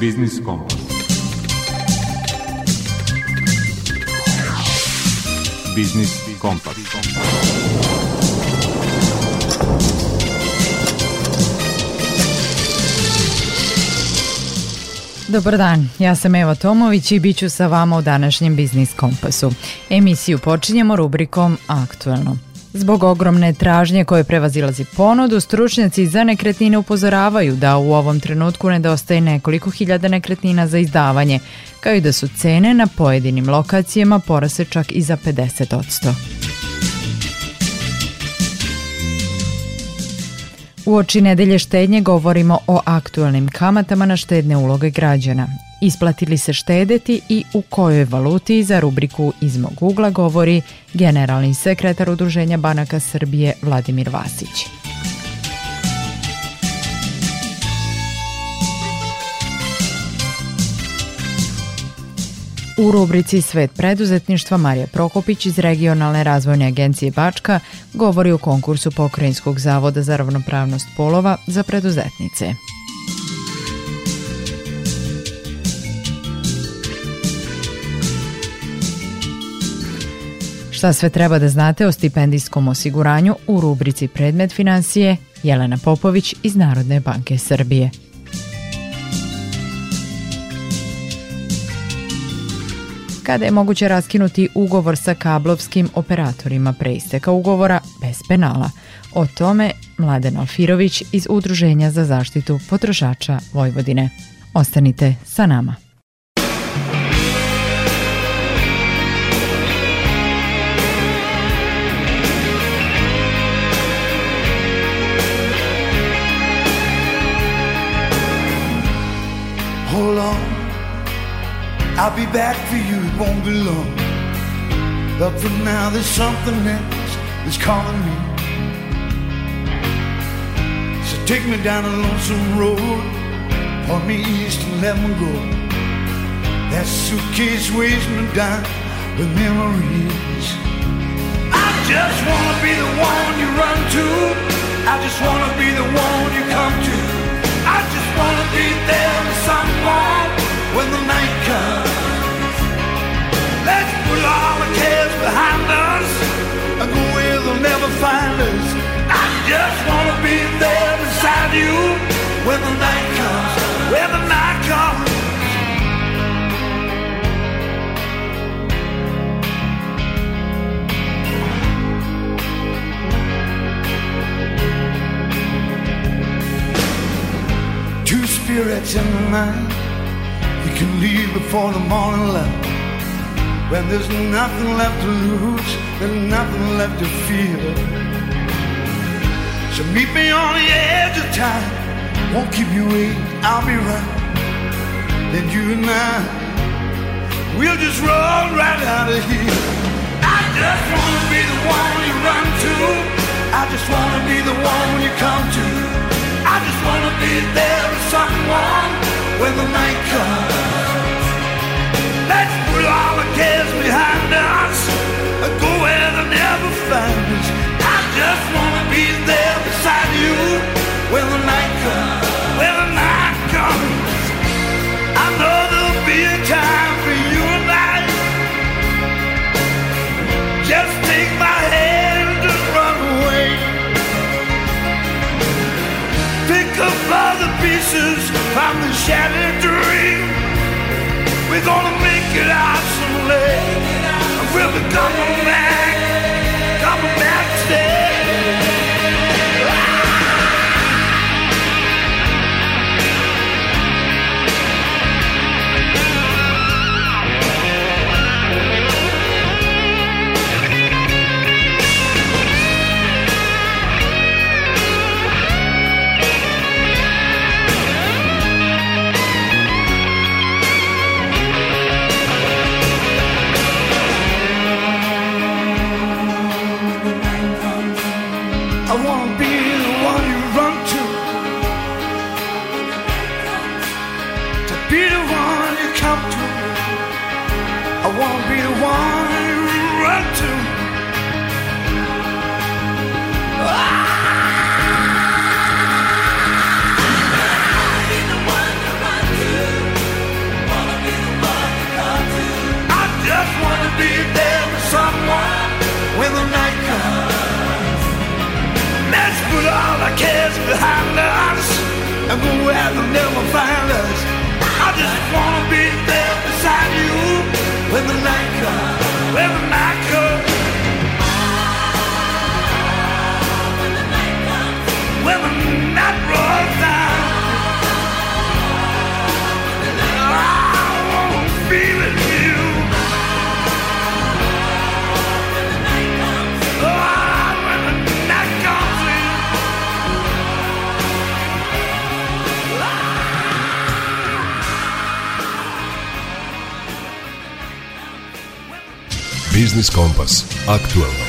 Biznis Kompas. Biznis Kompas. Dobar dan, ja sam Eva Tomović i bit ću sa vama u današnjem Biznis Kompasu. Emisiju počinjemo rubrikom Aktualno. Zbog ogromne tražnje koje prevazilazi ponudu, stručnjaci za nekretnine upozoravaju da u ovom trenutku nedostaje nekoliko hiljada nekretnina za izdavanje, kao i da su cene na pojedinim lokacijama porase čak i za 50%. U oči nedelje štednje govorimo o aktualnim kamatama na štedne uloge građana. Isplatili se štedeti i u kojoj valuti za rubriku iz mog ugla govori generalni sekretar Udruženja banaka Srbije Vladimir Vasić. U rubrici Svet preduzetništva Marija Prokopić iz Regionalne razvojne agencije Bačka govori o konkursu Pokrajinskog zavoda za ravnopravnost polova za preduzetnice. Šta sve treba da znate o stipendijskom osiguranju u rubrici Predmet financije Jelena Popović iz Narodne banke Srbije. Kada je moguće raskinuti ugovor sa kablovskim operatorima pre isteka ugovora bez penala? O tome Mladen Alfirović iz Udruženja za zaštitu potrošača Vojvodine. Ostanite sa nama. I'll be back for you, it won't be long. But for now, there's something else that's calling me. So take me down a lonesome road, point me east and let me go. That suitcase weighs me down with memories. I just wanna be the one you run to. I just wanna be the one you come to. I just wanna be there with someone when the night comes. Let's put all the cares behind us and go where they'll never find us. I just wanna be there beside you when the night comes, when the night comes. Two spirits in the night. You can leave before the morning light. When there's nothing left to lose, there's nothing left to fear. So meet me on the edge of time. Won't keep you waiting, I'll be right. Then you and I, we'll just roll right out of here. I just wanna be the one you run to. I just wanna be the one you come to. I just wanna be there with someone when the night comes. Let's put all the cares behind us and go where they never find us. I just wanna be there pieces from the shattered dream. We're gonna make it out someday. And we'll be coming back, wanna be the one you run to. To be the one you come to. I wanna be the one you run to. behind us and go where they'll never find us. I just wanna be there beside you when the night comes, when the night comes. When the night comes. When the Biznis Kompas. Aktualno.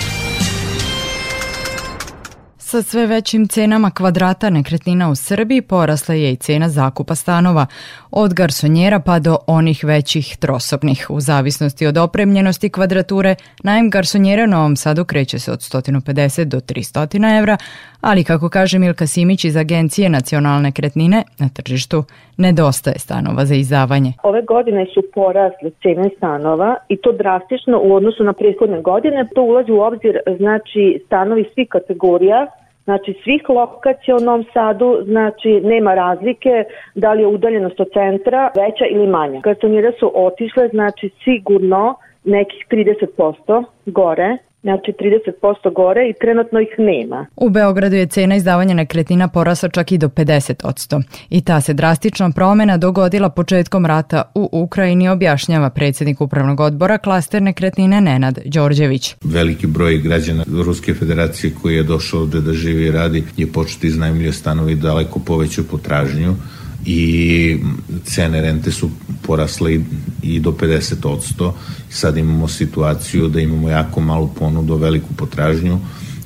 Sa sve većim cenama kvadrata nekretnina u Srbiji porasla je i cena zakupa stanova, od garsonjera pa do onih većih trosobnih. U zavisnosti od opremljenosti kvadrature, najem garsonjera u Novom Sadu kreće se od 150 do 300 evra, ali kako kaže Milka Simić iz Agencije nacionalne nekretnine, na tržištu nedostaje stanova za izdavanje. Ove godine su porasle cene stanova i to drastično u odnosu na prethodne godine. To ulazi u obzir znači stanovi svih kategorija, znači svih lokacija u Novom Sadu, znači nema razlike da li je udaljenost od centra veća ili manja. Garsonjere su otišle, znači sigurno nekih 30% gore, znači 30% gore i trenutno ih nema. U Beogradu je cena izdavanja nekretnina porasla čak i do 50%. I ta se drastična promena dogodila početkom rata u Ukrajini, objašnjava predsjednik upravnog odbora klaster nekretnine Nenad Đorđević. veliki broj građana Ruske federacije koji je došao ovde da živi i radi je početi iznajmljuje stanovi daleko poveću potražnju i cene rente su porasle i- do 50%. Sad imamo situaciju da imamo jako malu ponudu, veliku potražnju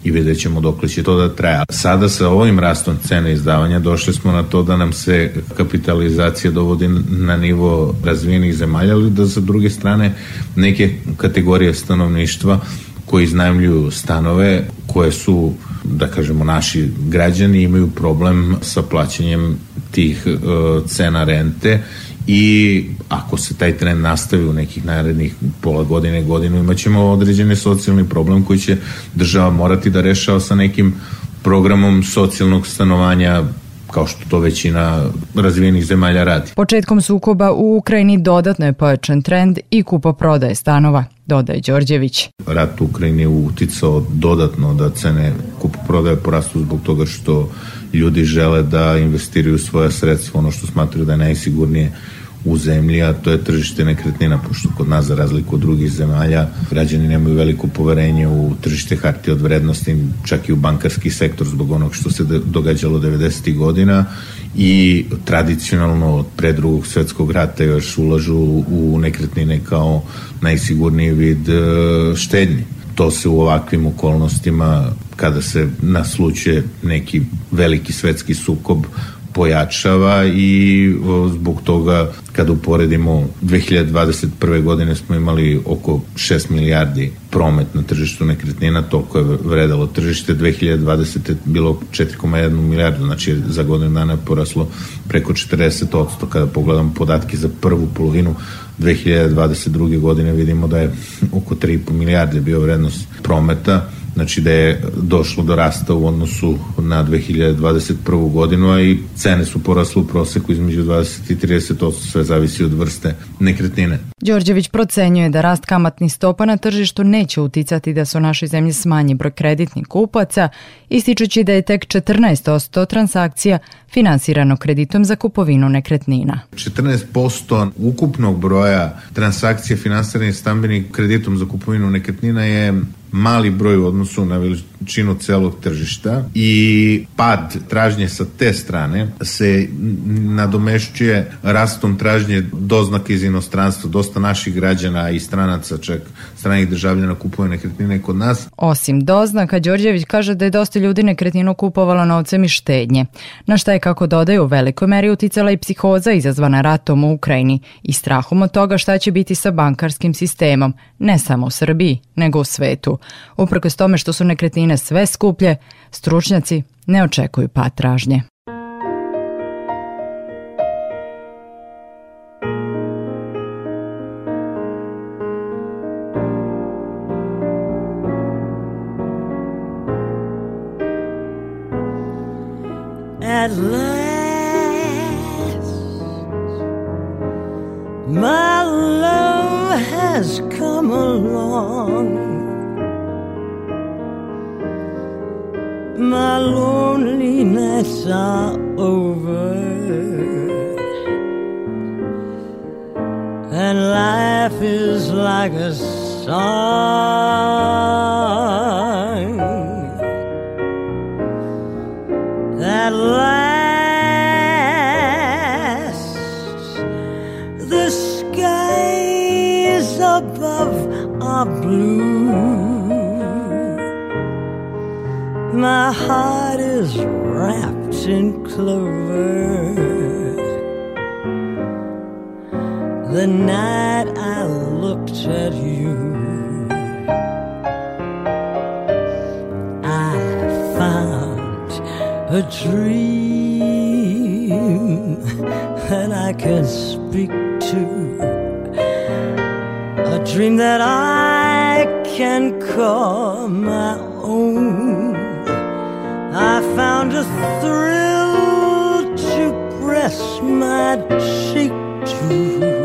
i vidjet ćemo dok će to da traja. Sada sa ovim rastom cene izdavanja došli smo na to da nam se kapitalizacija dovodi na nivo razvijenih zemalja, ali da sa druge strane neke kategorije stanovništva koji iznajmljuju stanove koje su da kažemo naši građani imaju problem sa plaćanjem tih e, cena rente i ako se taj trend nastavi u nekih narednih pola godine, godinu, imat ćemo određeni socijalni problem koji će država morati da rešava sa nekim programom socijalnog stanovanja kao što to većina razvijenih zemalja radi. Početkom sukoba u Ukrajini dodatno je pojačan trend i kupo prodaje stanova, dodaje Đorđević. rat u Ukrajini uticao dodatno da cene kupoprodaje porastu zbog toga što ljudi žele da investiraju svoja sredstva, ono što smatraju da je najsigurnije u zemlji, a to je tržište nekretnina, pošto kod nas, za razliku od drugih zemalja, građani nemaju veliko poverenje u tržište hartije od vrednosti, čak i u bankarski sektor zbog onog što se događalo 90. godina i tradicionalno od pre drugog svetskog rata još ulažu u nekretnine kao najsigurniji vid e, štednje. To se u ovakvim okolnostima, kada se naslučuje neki veliki svetski sukob, pojačava i zbog toga kada uporedimo 2021. godine smo imali oko 6 milijardi promet na tržištu nekretnina, toliko je vredalo tržište, 2020. je bilo 4,1 milijardu, znači za godinu dana je poraslo preko 40%. Kada pogledam podatke za prvu polovinu 2022. godine vidimo da je oko 3,5 milijarde bio vrednost prometa, znači da je došlo do rasta u odnosu na 2021. godinu, a i cene su porasle u proseku između 20 i 30%, sve zavisi od vrste nekretnine. Đorđević procenjuje da rast kamatnih stopa na tržištu neće uticati da se u našoj zemlji smanji broj kreditnih kupaca, ističući da je tek 14% transakcija finansirano kreditom za kupovinu nekretnina. 14% ukupnog broja transakcija finansiranih stambenim kreditom za kupovinu nekretnina je mali broj u odnosu na veličinu celog tržišta i pad tražnje sa te strane se nadomešćuje rastom tražnje doznaka iz inostranstva. Dosta naših građana i stranaca, čak stranih državljana kupuje nekretnine kod nas. Osim doznaka, Đorđević kaže da je dosta ljudi nekretninu kupovalo novcem i štednje, na šta je kako dodaju u velikoj meri uticala i psihoza izazvana ratom u Ukrajini i strahom od toga šta će biti sa bankarskim sistemom, ne samo u Srbiji, nego u svetu. Uprkos tome što su nekretnine cene sve skuplje, stručnjaci ne očekuju pa tražnje. At last, my love has come along. My loneliness are over. And life is like a song that lasts. The skies above are blue. My heart is wrapped in clover. The night I looked at you, I found a dream that I can speak to. A dream that I can call my found a thrill to press my cheek to.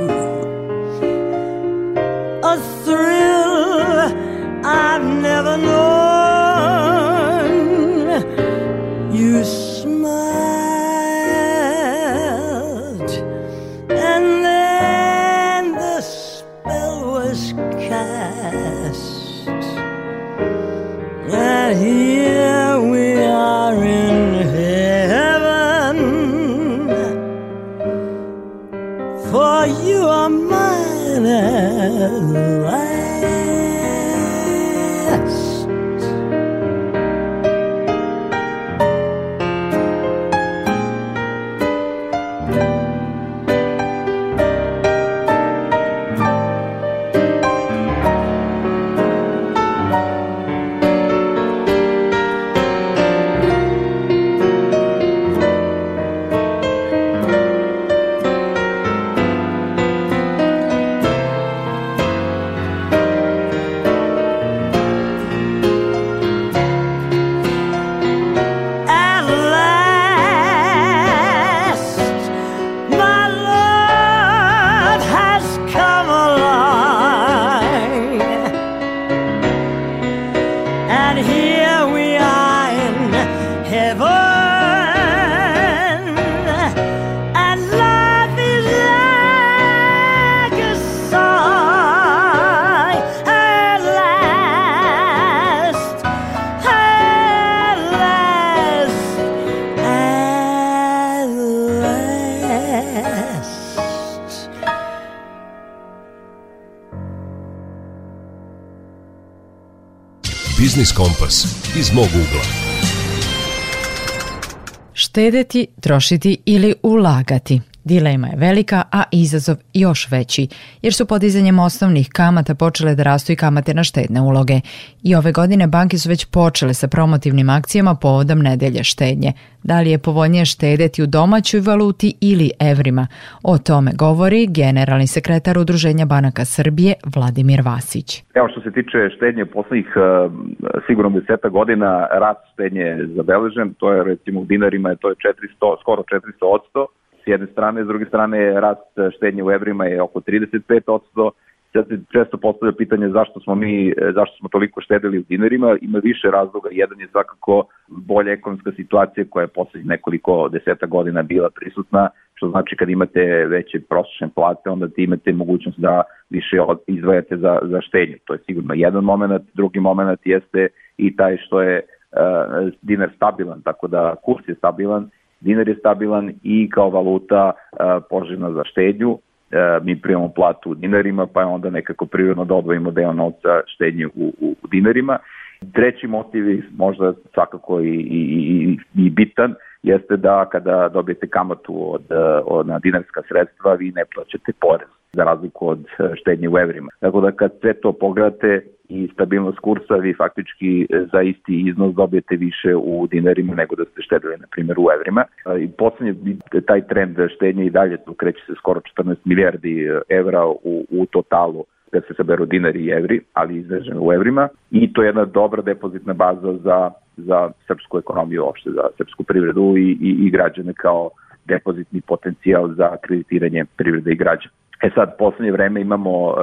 Biznis Kompas iz mog ugla. Štedeti, trošiti ili ulagati. Dilema je velika, a izazov još veći, jer su podizanjem osnovnih kamata počele da rastu i kamate na štedne uloge. I ove godine banke su već počele sa promotivnim akcijama povodom nedelje štednje. Da li je povoljnije štedeti u domaćoj valuti ili evrima? O tome govori generalni sekretar Udruženja banaka Srbije Vladimir Vasić. Evo što se tiče štednje poslednjih uh, sigurno deseta godina rast štednje je zabeležen, to je recimo u dinarima je to je 400, skoro 400 odsto s jedne strane, s druge strane rast štednje u evrima je oko 35 odsto, Sad se često postavlja pitanje zašto smo mi, zašto smo toliko štedili u dinarima, ima više razloga, jedan je svakako bolja ekonomska situacija koja je poslednjih nekoliko deseta godina bila prisutna, što znači kad imate veće prosječne plate, onda ti imate mogućnost da više izdvajate za, za štednju. To je sigurno jedan moment, drugi moment jeste i taj što je uh, dinar stabilan, tako da kurs je stabilan, dinar je stabilan i kao valuta uh, poželjna za štednju, e, mi primamo platu u dinarima, pa je onda nekako prirodno da odvojimo deo novca štednje u, u, u dinarima. Treći motiv je možda svakako i, i, i, i bitan, jeste da kada dobijete kamatu od, od, na dinarska sredstva, vi ne plaćate porez za razliku od e, štednje u evrima. Tako da kad sve to pogledate i stabilnost kursa, vi faktički e, za isti iznos dobijete više u dinarima nego da ste štedili, na primjer, u evrima. E, I poslednje, taj trend štednje i dalje, tu kreće se skoro 14 milijardi evra u, u totalu kad se saberu dinari i evri, ali izraženo u evrima. I to je jedna dobra depozitna baza za, za srpsku ekonomiju uopšte, za srpsku privredu i, i, i građane kao depozitni potencijal za kreditiranje privrede i građana. E sad, poslednje vreme imamo uh,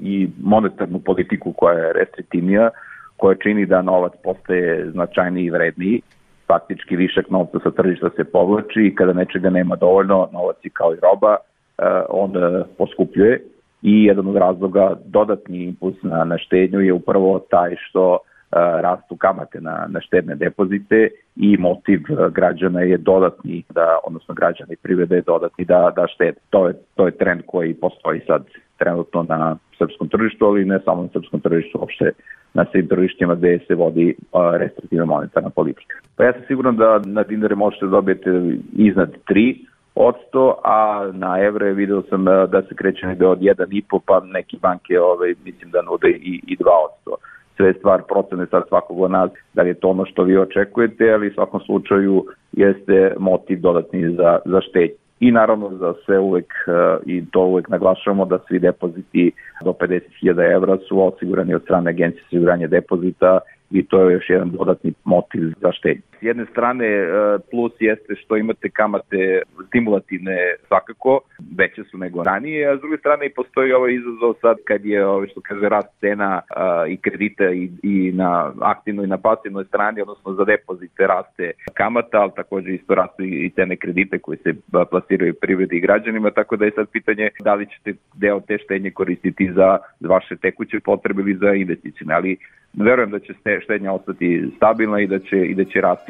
i monetarnu politiku koja je restriktivnija, koja čini da novac postaje značajniji i vredniji, faktički višak novca sa tržišta se povlači i kada nečega nema dovoljno, novac je kao i roba, uh, on uh, poskupljuje. I jedan od razloga dodatni impuls na, na štednju je upravo taj što rastu kamate na, na štedne depozite i motiv građana je dodatni da, odnosno građani privrede je dodatni da, da štede. To je, to je trend koji postoji sad trenutno na srpskom tržištu, ali ne samo na srpskom tržištu, uopšte na svim tržištima gde se vodi restriktivna monetarna politika. Pa ja sam siguran da na dinare možete da dobijete iznad 3, odsto, a na evre video sam da se kreće negde od 1,5, pa neki banke ove, mislim da nude i, i 2 odsto sve stvar procene sad svakog od nas, da li je to ono što vi očekujete, ali u svakom slučaju jeste motiv dodatni za, za štednje. I naravno za sve uvek, uh, i to uvek naglašavamo da svi depoziti do 50.000 evra su osigurani od strane agencije osiguranja depozita i to je još jedan dodatni motiv za štednje. S jedne strane e, plus jeste što imate kamate stimulativne svakako, veće su nego ranije, a s druge strane i postoji ovaj izazov sad kad je ovaj što kaže rast cena i kredita i, i na aktivnoj i na pasivnoj strani, odnosno za depozite raste kamata, ali takođe isto rastu i cene kredite koji se plasiraju privredi i građanima, tako da je sad pitanje da li ćete deo te štednje koristiti za vaše tekuće potrebe ili za investicijne, ali verujem da će štednja ostati stabilna i da će, i da će rasti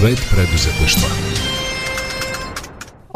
Svet preduzetništva.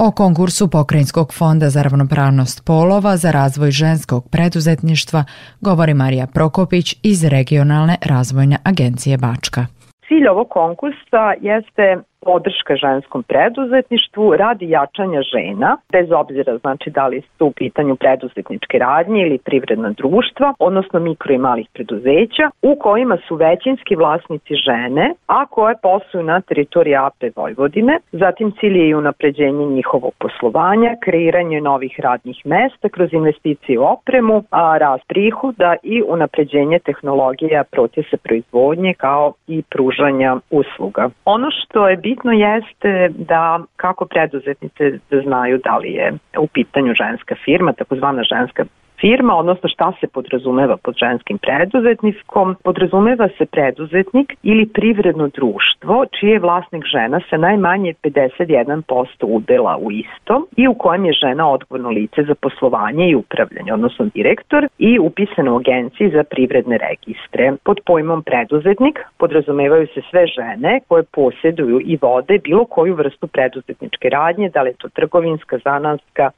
O konkursu Pokrajinskog fonda za ravnopravnost polova za razvoj ženskog preduzetništva govori Marija Prokopić iz Regionalne razvojne agencije Bačka. Cilj ovog konkursa jeste podrška ženskom preduzetništvu radi jačanja žena, bez obzira znači da li su u pitanju preduzetničke radnje ili privredna društva, odnosno mikro i malih preduzeća, u kojima su većinski vlasnici žene, a koje posluju na teritoriji AP Vojvodine. Zatim cilj je i unapređenje njihovog poslovanja, kreiranje novih radnih mesta kroz investicije u opremu, a rast prihoda i unapređenje tehnologija procesa proizvodnje kao i pružanja usluga. Ono što je bitno jeste da kako preduzetnice da znaju da li je u pitanju ženska firma, takozvana ženska firma, odnosno šta se podrazumeva pod ženskim preduzetnikom. Podrazumeva se preduzetnik ili privredno društvo čiji je vlasnik žena sa najmanje 51% udela u istom i u kojem je žena odgovorno lice za poslovanje i upravljanje, odnosno direktor i upisano u agenciji za privredne registre. Pod pojmom preduzetnik podrazumevaju se sve žene koje posjeduju i vode bilo koju vrstu preduzetničke radnje, da li je to trgovinska, zanatska,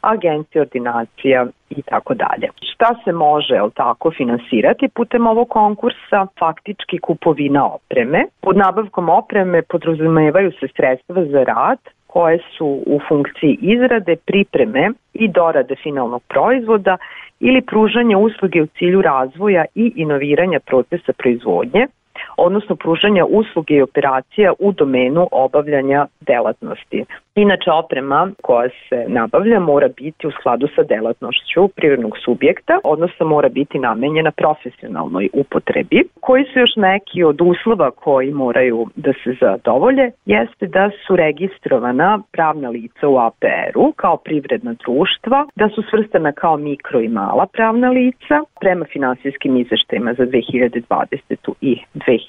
agencija, ordinacija i tako dalje. Šta se može, el tako, finansirati putem ovog konkursa? Faktički kupovina opreme. Pod nabavkom opreme podrazumevaju se sredstva za rad koje su u funkciji izrade, pripreme i dorade finalnog proizvoda ili pružanje usluge u cilju razvoja i inoviranja procesa proizvodnje, odnosno pružanja usluge i operacija u domenu obavljanja delatnosti. Inače, oprema koja se nabavlja mora biti u skladu sa delatnošću privrednog subjekta, odnosno mora biti namenjena profesionalnoj upotrebi. Koji su još neki od uslova koji moraju da se zadovolje, jeste da su registrovana pravna lica u APR-u kao privredna društva, da su svrstana kao mikro i mala pravna lica prema finansijskim izveštajima za 2020. i 2021.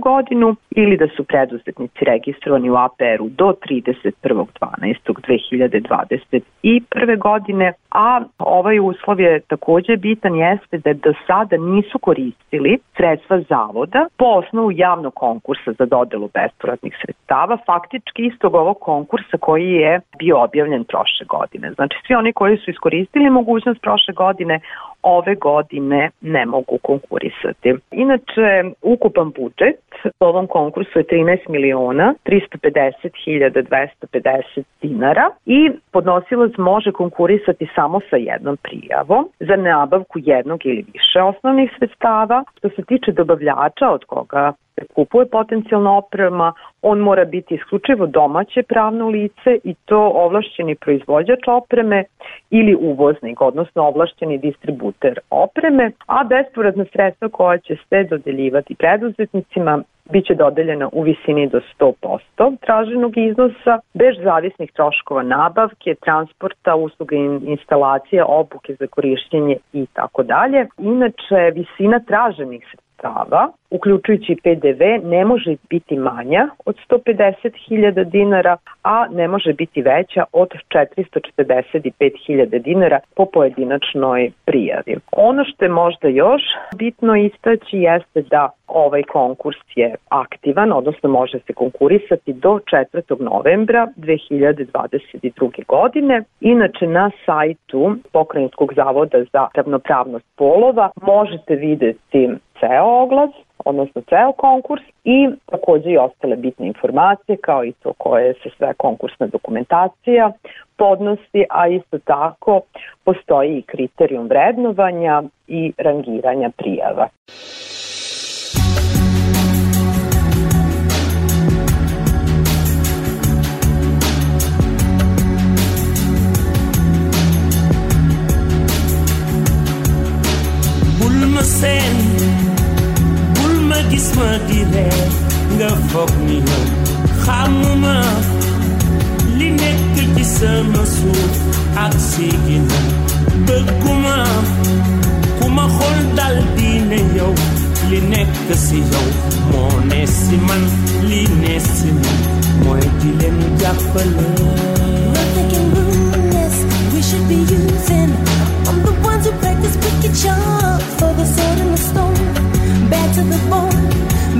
godinu ili da su preduzetnici registrovani u APR-u do 31.12.2021. godine, a ovaj uslov je takođe bitan jeste da do sada nisu koristili sredstva zavoda po osnovu javnog konkursa za dodelu bespovratnih sredstava, faktički istog ovog konkursa koji je bio objavljen prošle godine. Znači svi oni koji su iskoristili mogućnost prošle godine, ove godine ne mogu konkurisati. Inače, ukupan budžet u ovom konkursu je 13 miliona 350 hiljada 250 dinara i podnosilac može konkurisati samo sa jednom prijavom za nabavku jednog ili više osnovnih sredstava. Što se tiče dobavljača od koga se kupuje potencijalna oprema, on mora biti isključivo domaće pravno lice i to ovlašćeni proizvođač opreme ili uvoznik, odnosno ovlašćeni distributer opreme, a bespovratna sredstva koja će se dodeljivati preduzetnicima biće dodeljena u visini do 100% traženog iznosa, bez zavisnih troškova nabavke, transporta, usluge instalacije, obuke za korišćenje i tako dalje. Inače, visina traženih sredstava uključujući PDV, ne može biti manja od 150.000 dinara, a ne može biti veća od 445.000 dinara po pojedinačnoj prijavi. Ono što je možda još bitno istaći jeste da ovaj konkurs je aktivan, odnosno može se konkurisati do 4. novembra 2022. godine. Inače na sajtu Pokrajinskog zavoda za ravnopravnost polova možete videti ceo oglas, odnosno ceo konkurs i takođe i ostale bitne informacije kao i to koje se sve konkursna dokumentacija podnosi, a isto tako postoji i kriterijum vrednovanja i rangiranja prijava. Xamuma li nekk ci sama suuf ak bëgguma xool dal yow li nekk si yow moo si man li si man mooy di leen jàppale. We should be using. I'm the ones who practice wicked charm for the and the. Bad to the bone.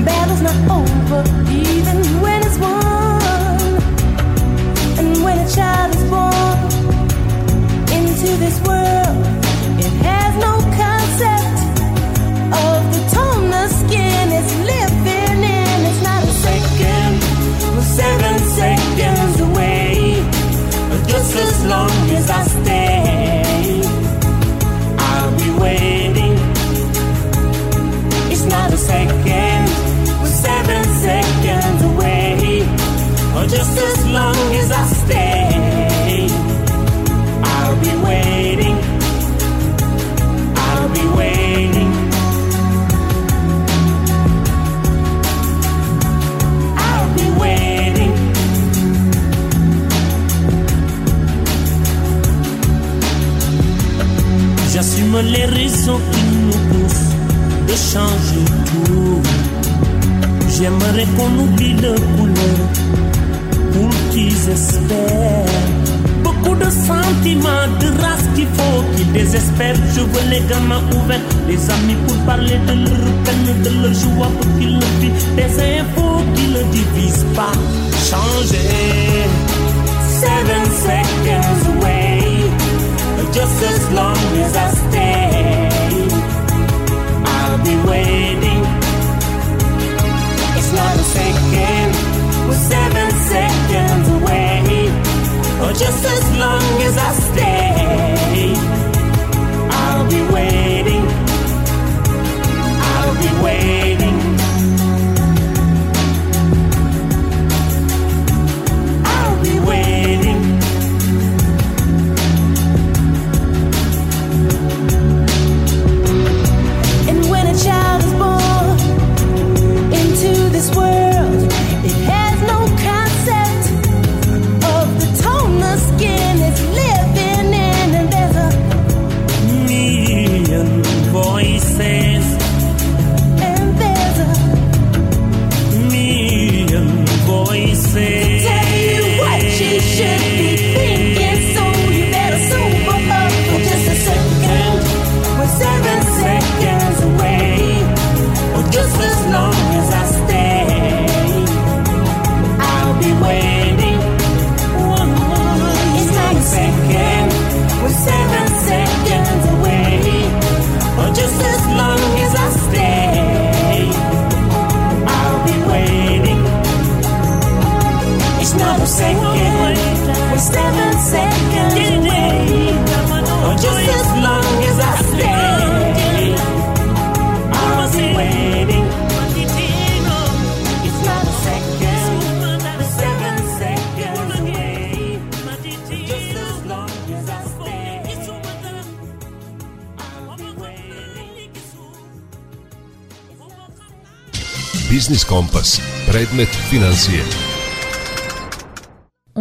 Battle's not over, even when long as I stay, as long as I stay, I'll be waiting. I'll be waiting. I'll be waiting. J'assume les raisons qui nous poussent de changer tout. J'aimerais qu'on oublie le couleur pour qu'ils espèrent. Beaucoup de sentiments, de race qu'il faut qu'ils désespèrent. Je veux les gamins ouverts, des amis pour parler de leur peine, de leur joie pour qu'ils le vivent. Des infos qui ne divisent pas. Changer. Seven seconds away. Just as long as I stay, I'll be waiting. It's not a second, seven seconds away. Or just as long as I stay, I'll be waiting. I'll be waiting. Predmet financije.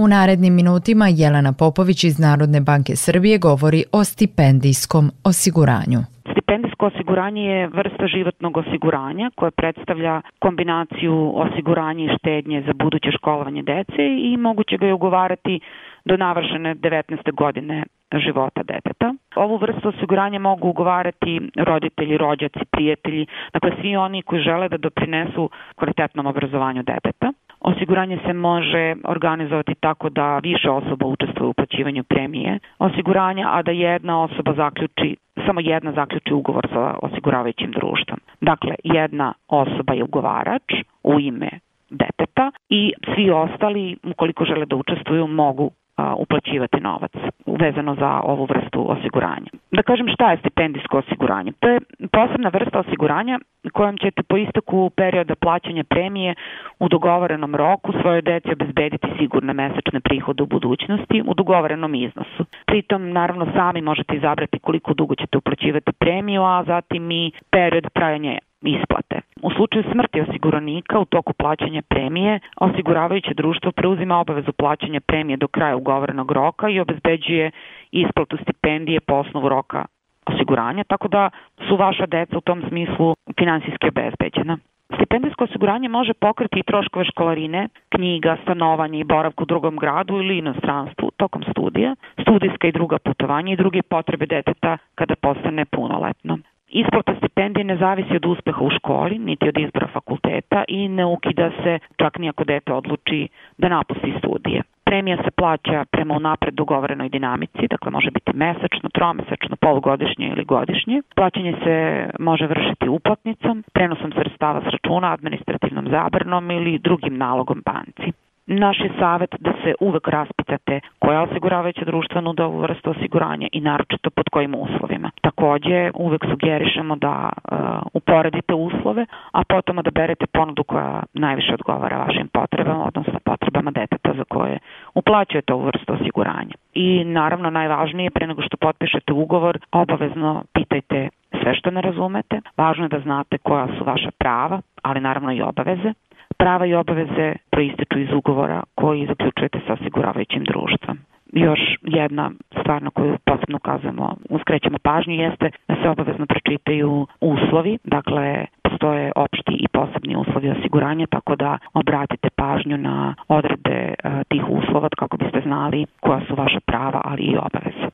U narednim minutima Jelena Popović iz Narodne banke Srbije govori o stipendijskom osiguranju. Stipendijsko osiguranje je vrsta životnog osiguranja koje predstavlja kombinaciju osiguranja i štednje za buduće školovanje dece i moguće ga je ugovarati do navršene 19. godine života deteta. Ovu vrstu osiguranja mogu ugovarati roditelji, rođaci, prijatelji, dakle svi oni koji žele da doprinesu kvalitetnom obrazovanju deteta. Osiguranje se može organizovati tako da više osoba učestvuje u uplaćivanju premije osiguranja, a da jedna osoba zaključi samo jedna zaključi ugovor sa osiguravajućim društvom. Dakle, jedna osoba je ugovarač u ime deteta i svi ostali, ukoliko žele da učestvuju, mogu uplaćivati novac vezano za ovu vrstu osiguranja. Da kažem šta je stipendijsko osiguranje? To je posebna vrsta osiguranja kojom ćete po istoku perioda plaćanja premije u dogovorenom roku svoje deci obezbediti sigurne mesečne prihode u budućnosti u dogovorenom iznosu. Pritom, naravno, sami možete izabrati koliko dugo ćete uplaćivati premiju, a zatim i period trajanja isplate. U slučaju smrti osiguranika u toku plaćanja premije, osiguravajuće društvo preuzima obavezu plaćanja premije do kraja ugovorenog roka i obezbeđuje isplatu stipendije po osnovu roka osiguranja, tako da su vaša deca u tom smislu finansijski obezbeđena. Stipendijsko osiguranje može pokriti i troškove školarine, knjiga, stanovanje i boravku u drugom gradu ili inostranstvu tokom studija, studijska i druga putovanja i druge potrebe deteta kada postane punoletno. Isplata stipendije ne zavisi od uspeha u školi, niti od izbora fakulteta i ne ukida se čak ni ako dete odluči da napusti studije. Premija se plaća prema unapred dogovorenoj dinamici, dakle može biti mesečno, tromesečno, polugodišnje ili godišnje. Plaćanje se može vršiti uplatnicom, prenosom sredstava s računa, administrativnom zabranom ili drugim nalogom banci. Naš je savet da se uvek raspitate koja osiguravajuća društva nude ovu vrstu osiguranja i naročito pod kojim uslovima. Takođe, uvek sugerišemo da uh, uporedite uslove, a potom da berete ponudu koja najviše odgovara vašim potrebama, odnosno potrebama deteta za koje uplaćujete ovu vrstu osiguranja. I naravno najvažnije, pre nego što potpišete ugovor, obavezno pitajte sve što ne razumete. Važno je da znate koja su vaša prava, ali naravno i obaveze prava i obaveze proističu iz ugovora koji zaključujete sa osiguravajućim društvom. Još jedna stvar na koju posebno ukazujemo, uskrećemo pažnju jeste da se obavezno pročitaju uslovi, dakle postoje opšti i posebni uslovi osiguranja, tako da obratite pažnju na odredbe tih uslova kako biste znali koja su vaša prava, ali i obaveze.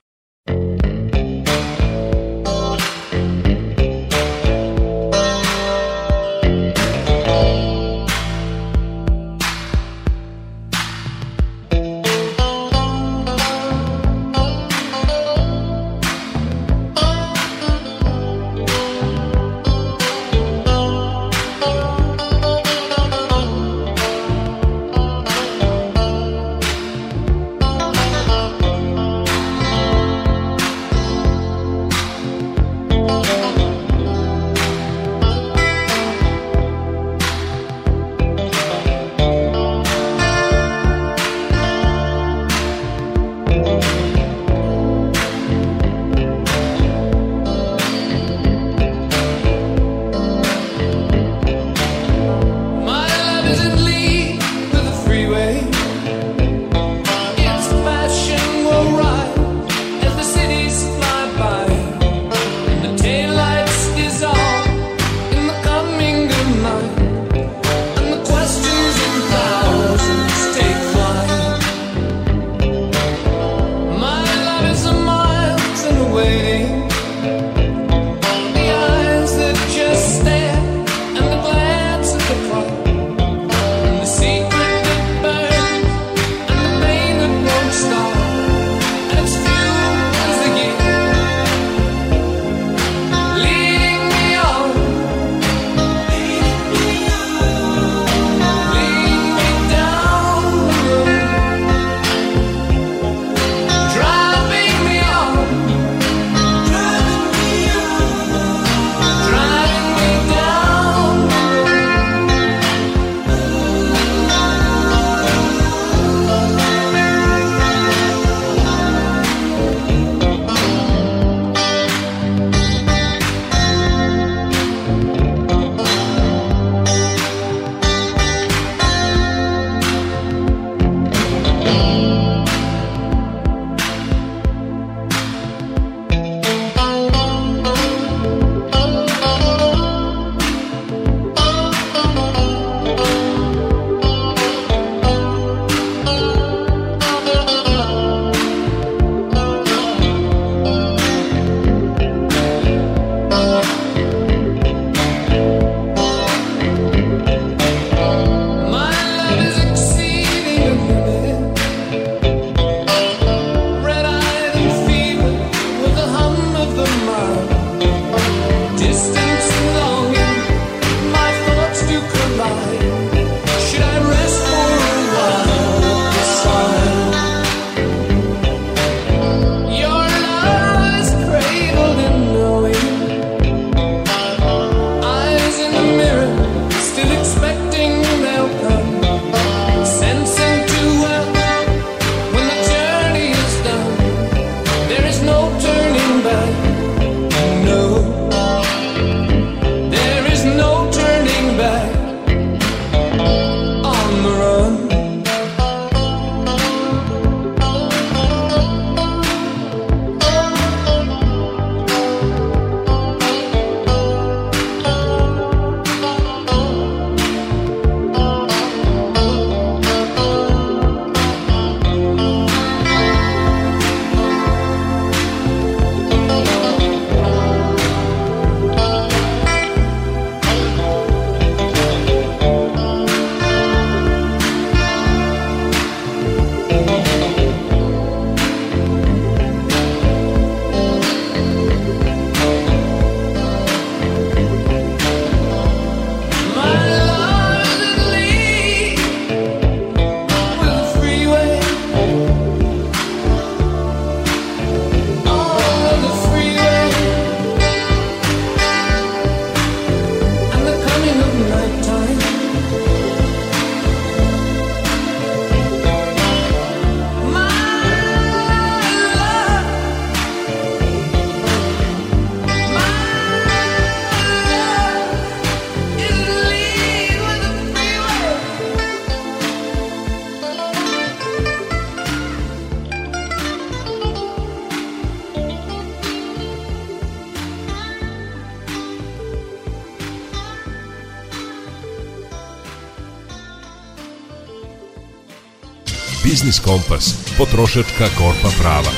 Biznis Kompas, potrošačka korpa prava.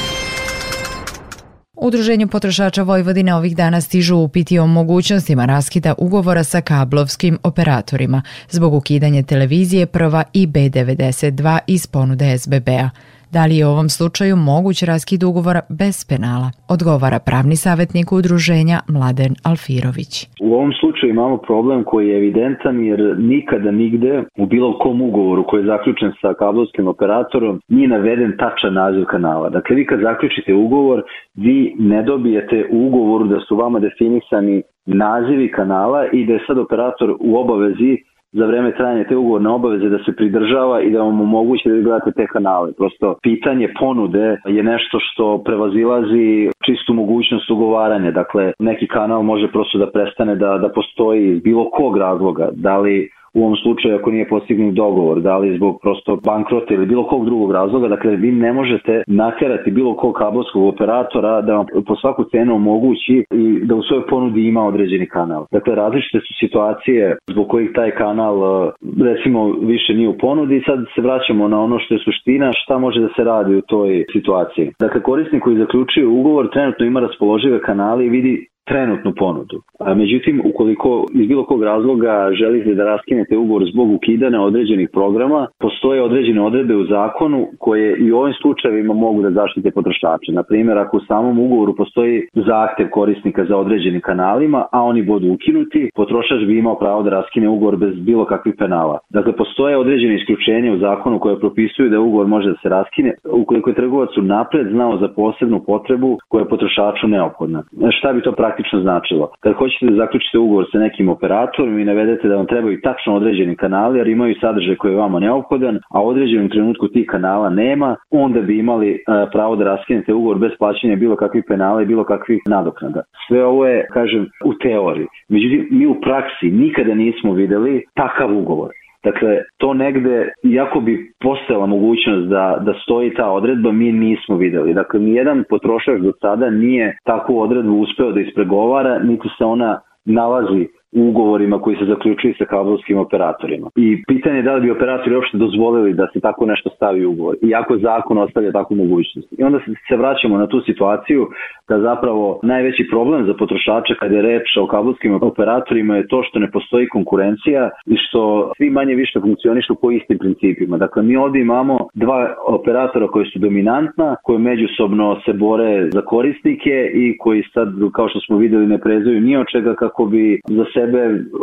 Udruženju potrošača Vojvodine ovih dana stižu upiti o mogućnostima raskida ugovora sa kablovskim operatorima zbog ukidanja televizije Prva i B92 iz ponude SBB-a. Da li je u ovom slučaju moguć raskid ugovora bez penala? Odgovara pravni savjetnik udruženja Mladen Alfirović. U ovom slučaju imamo problem koji je evidentan jer nikada nigde u bilo kom ugovoru koji je zaključen sa kablovskim operatorom nije naveden tačan naziv kanala. Dakle, vi kad zaključite ugovor, vi ne dobijete u ugovoru da su vama definisani nazivi kanala i da je sad operator u obavezi za vreme trajanja te ugovorne obaveze da se pridržava i da vam omogući da gledate te kanale. Prosto pitanje ponude je nešto što prevazilazi čistu mogućnost ugovaranja. Dakle, neki kanal može prosto da prestane da, da postoji iz bilo kog razloga. Da li u ovom slučaju ako nije postignut dogovor, da li zbog prosto bankrota ili bilo kog drugog razloga, dakle vi ne možete naterati bilo kog kablovskog operatora da vam po svaku cenu omogući i da u svojoj ponudi ima određeni kanal. Dakle, različite su situacije zbog kojih taj kanal e, recimo više nije u ponudi i sad se vraćamo na ono što je suština, šta može da se radi u toj situaciji. Dakle, korisnik koji zaključuje ugovor trenutno ima raspoložive kanale i vidi trenutnu ponudu. A međutim, ukoliko iz bilo kog razloga želite da raskinete ugovor zbog ukidanja određenih programa, postoje određene odredbe u zakonu koje i u ovim slučajevima mogu da zaštite potrošače. Na primjer, ako u samom ugovoru postoji zahtev korisnika za određenim kanalima, a oni budu ukinuti, potrošač bi imao pravo da raskine ugovor bez bilo kakvih penala. Dakle, postoje određene isključenje u zakonu koje propisuju da ugovor može da se raskine ukoliko je trgovac unapred znao za posebnu potrebu koja je potrošaču neophodna. Šta bi to praktično praktično značilo. Kad hoćete da zaključite ugovor sa nekim operatorom i navedete da vam trebaju tačno određeni kanali, jer imaju sadržaj koji je vama neophodan, a u određenom trenutku tih kanala nema, onda bi imali e, pravo da raskinete ugovor bez plaćanja bilo kakvih penala i bilo kakvih nadoknada. Sve ovo je, kažem, u teoriji. Međutim, mi u praksi nikada nismo videli takav ugovor. Dakle, to negde, iako bi postojala mogućnost da, da stoji ta odredba, mi nismo videli. Dakle, nijedan potrošač do sada nije takvu odredbu uspeo da ispregovara, niti se ona nalazi ugovorima koji se zaključuju sa kablovskim operatorima. I pitanje je da li bi operatori uopšte dozvolili da se tako nešto stavi u ugovor, iako zakon ostavlja takvu mogućnost. I onda se vraćamo na tu situaciju da zapravo najveći problem za potrošača kada je reč o kablovskim operatorima je to što ne postoji konkurencija i što svi manje više funkcionišu po istim principima. Dakle, mi ovdje imamo dva operatora koji su dominantna, koji međusobno se bore za korisnike i koji sad, kao što smo videli, ne prezuju ni od čega kako bi za sebe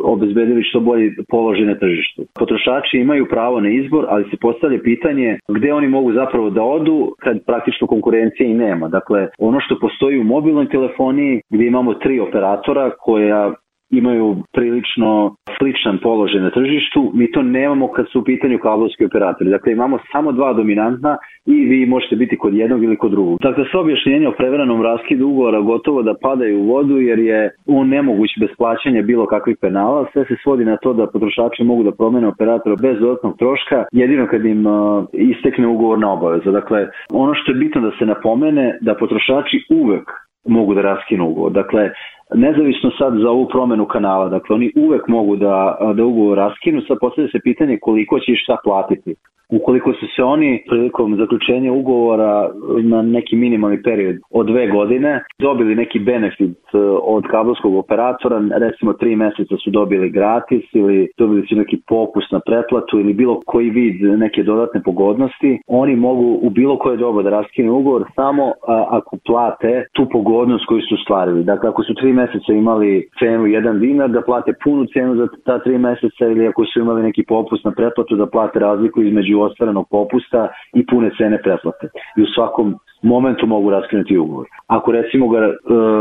obezbedili što bolji položaj na tržištu. Potrošači imaju pravo na izbor, ali se postavlja pitanje gde oni mogu zapravo da odu kad praktično konkurencije i nema. Dakle, ono što postoji u mobilnoj telefoniji gdje imamo tri operatora koja imaju prilično sličan položaj na tržištu. Mi to nemamo kad su u pitanju kablovski operatori. Dakle, imamo samo dva dominantna i vi možete biti kod jednog ili kod drugog. Dakle, sve objašnjenje o prevremenom raskidu ugovora gotovo da padaju u vodu jer je on nemoguć bez plaćanja bilo kakvih penala. Sve se svodi na to da potrošači mogu da promene operatora bez dodatnog troška, jedino kad im uh, istekne ugovorna obaveza. Dakle, ono što je bitno da se napomene da potrošači uvek mogu da raskinu ugovor. Dakle, nezavisno sad za ovu promenu kanala, dakle oni uvek mogu da, da ugovor raskinu, sad postavlja se pitanje koliko će i šta platiti. Ukoliko su se oni prilikom zaključenja ugovora na neki minimalni period od dve godine dobili neki benefit e, od kablovskog operatora, recimo tri meseca su dobili gratis ili dobili su neki popust na pretplatu ili bilo koji vid neke dodatne pogodnosti, oni mogu u bilo koje doba da raskinu ugovor samo ako plate tu pogodnost koju su stvarili. Dakle, ako su tri meseca imali cenu 1 dinar, da plate punu cenu za ta tri meseca ili ako su imali neki popust na pretplatu, da plate razliku između ostvarenog popusta i pune cene pretplate. I u svakom momentu mogu raskinuti ugovor. Ako recimo ga e,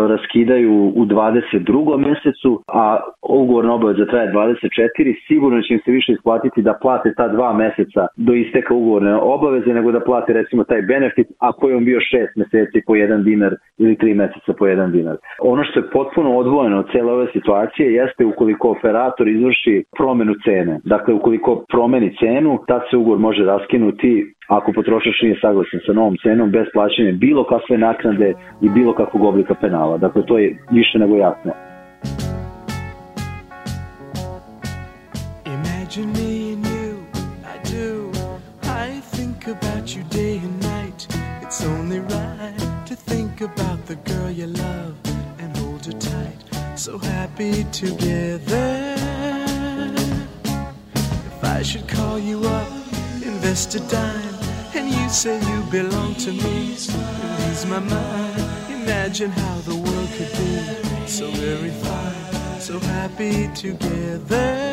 raskidaju u 22. mesecu, a ugovorna obaveza traje 24, sigurno će im se više isplatiti da plate ta dva meseca do isteka ugovorne obaveze nego da plate recimo taj benefit ako je on bio 6 meseci po 1 dinar ili 3 meseca po 1 dinar. Ono što je potpuno odvojeno od cele ove situacije jeste ukoliko operator izvrši promenu cene. Dakle, ukoliko promeni cenu, tad se ugovor može raskinuti ako potrošač nije saglasan sa novom cenom bez plaćanja bilo kakve naknade i bilo kakvog oblika penala. Dakle, to je više nego jasno. Imagine me and you, I do, I think about you day and night. It's only right to think about the girl you love and hold her tight. So happy together. If I should call you up, invest a dime, you say you belong to me, it ease my mind. Imagine how the world could be so very fine, so happy together.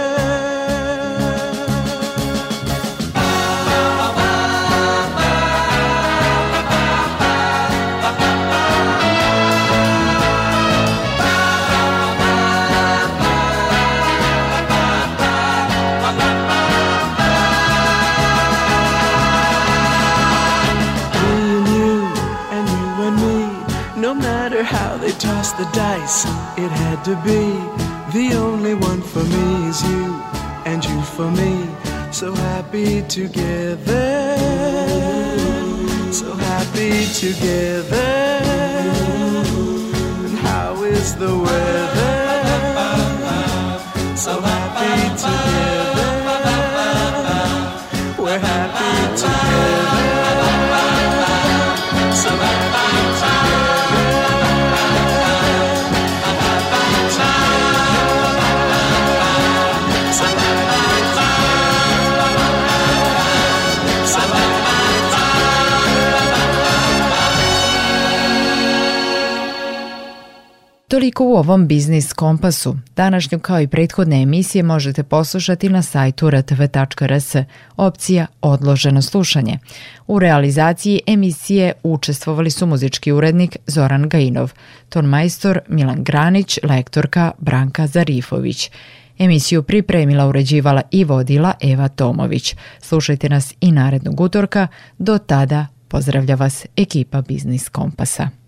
Dice, it had to be. The only one for me is you, and you for me. So happy together. So happy together. Toliko u ovom Biznis Kompasu. Današnju kao i prethodne emisije možete poslušati na sajtu rtv.rs, opcija Odloženo slušanje. U realizaciji emisije učestvovali su muzički urednik Zoran Gajinov, tonmajstor Milan Granić, lektorka Branka Zarifović. Emisiju pripremila, uređivala i vodila Eva Tomović. Slušajte nas i narednog utorka. Do tada pozdravlja vas ekipa Biznis Kompasa.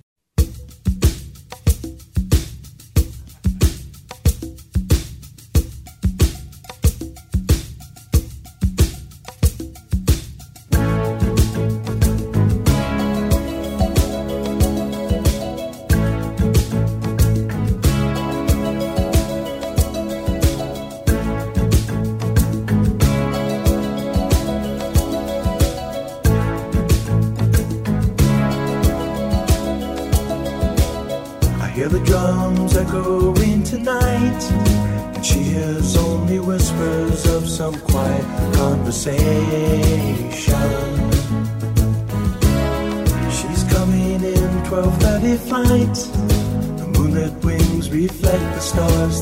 Conversation. She's coming in 12:30 flight. The moonlit wings reflect the stars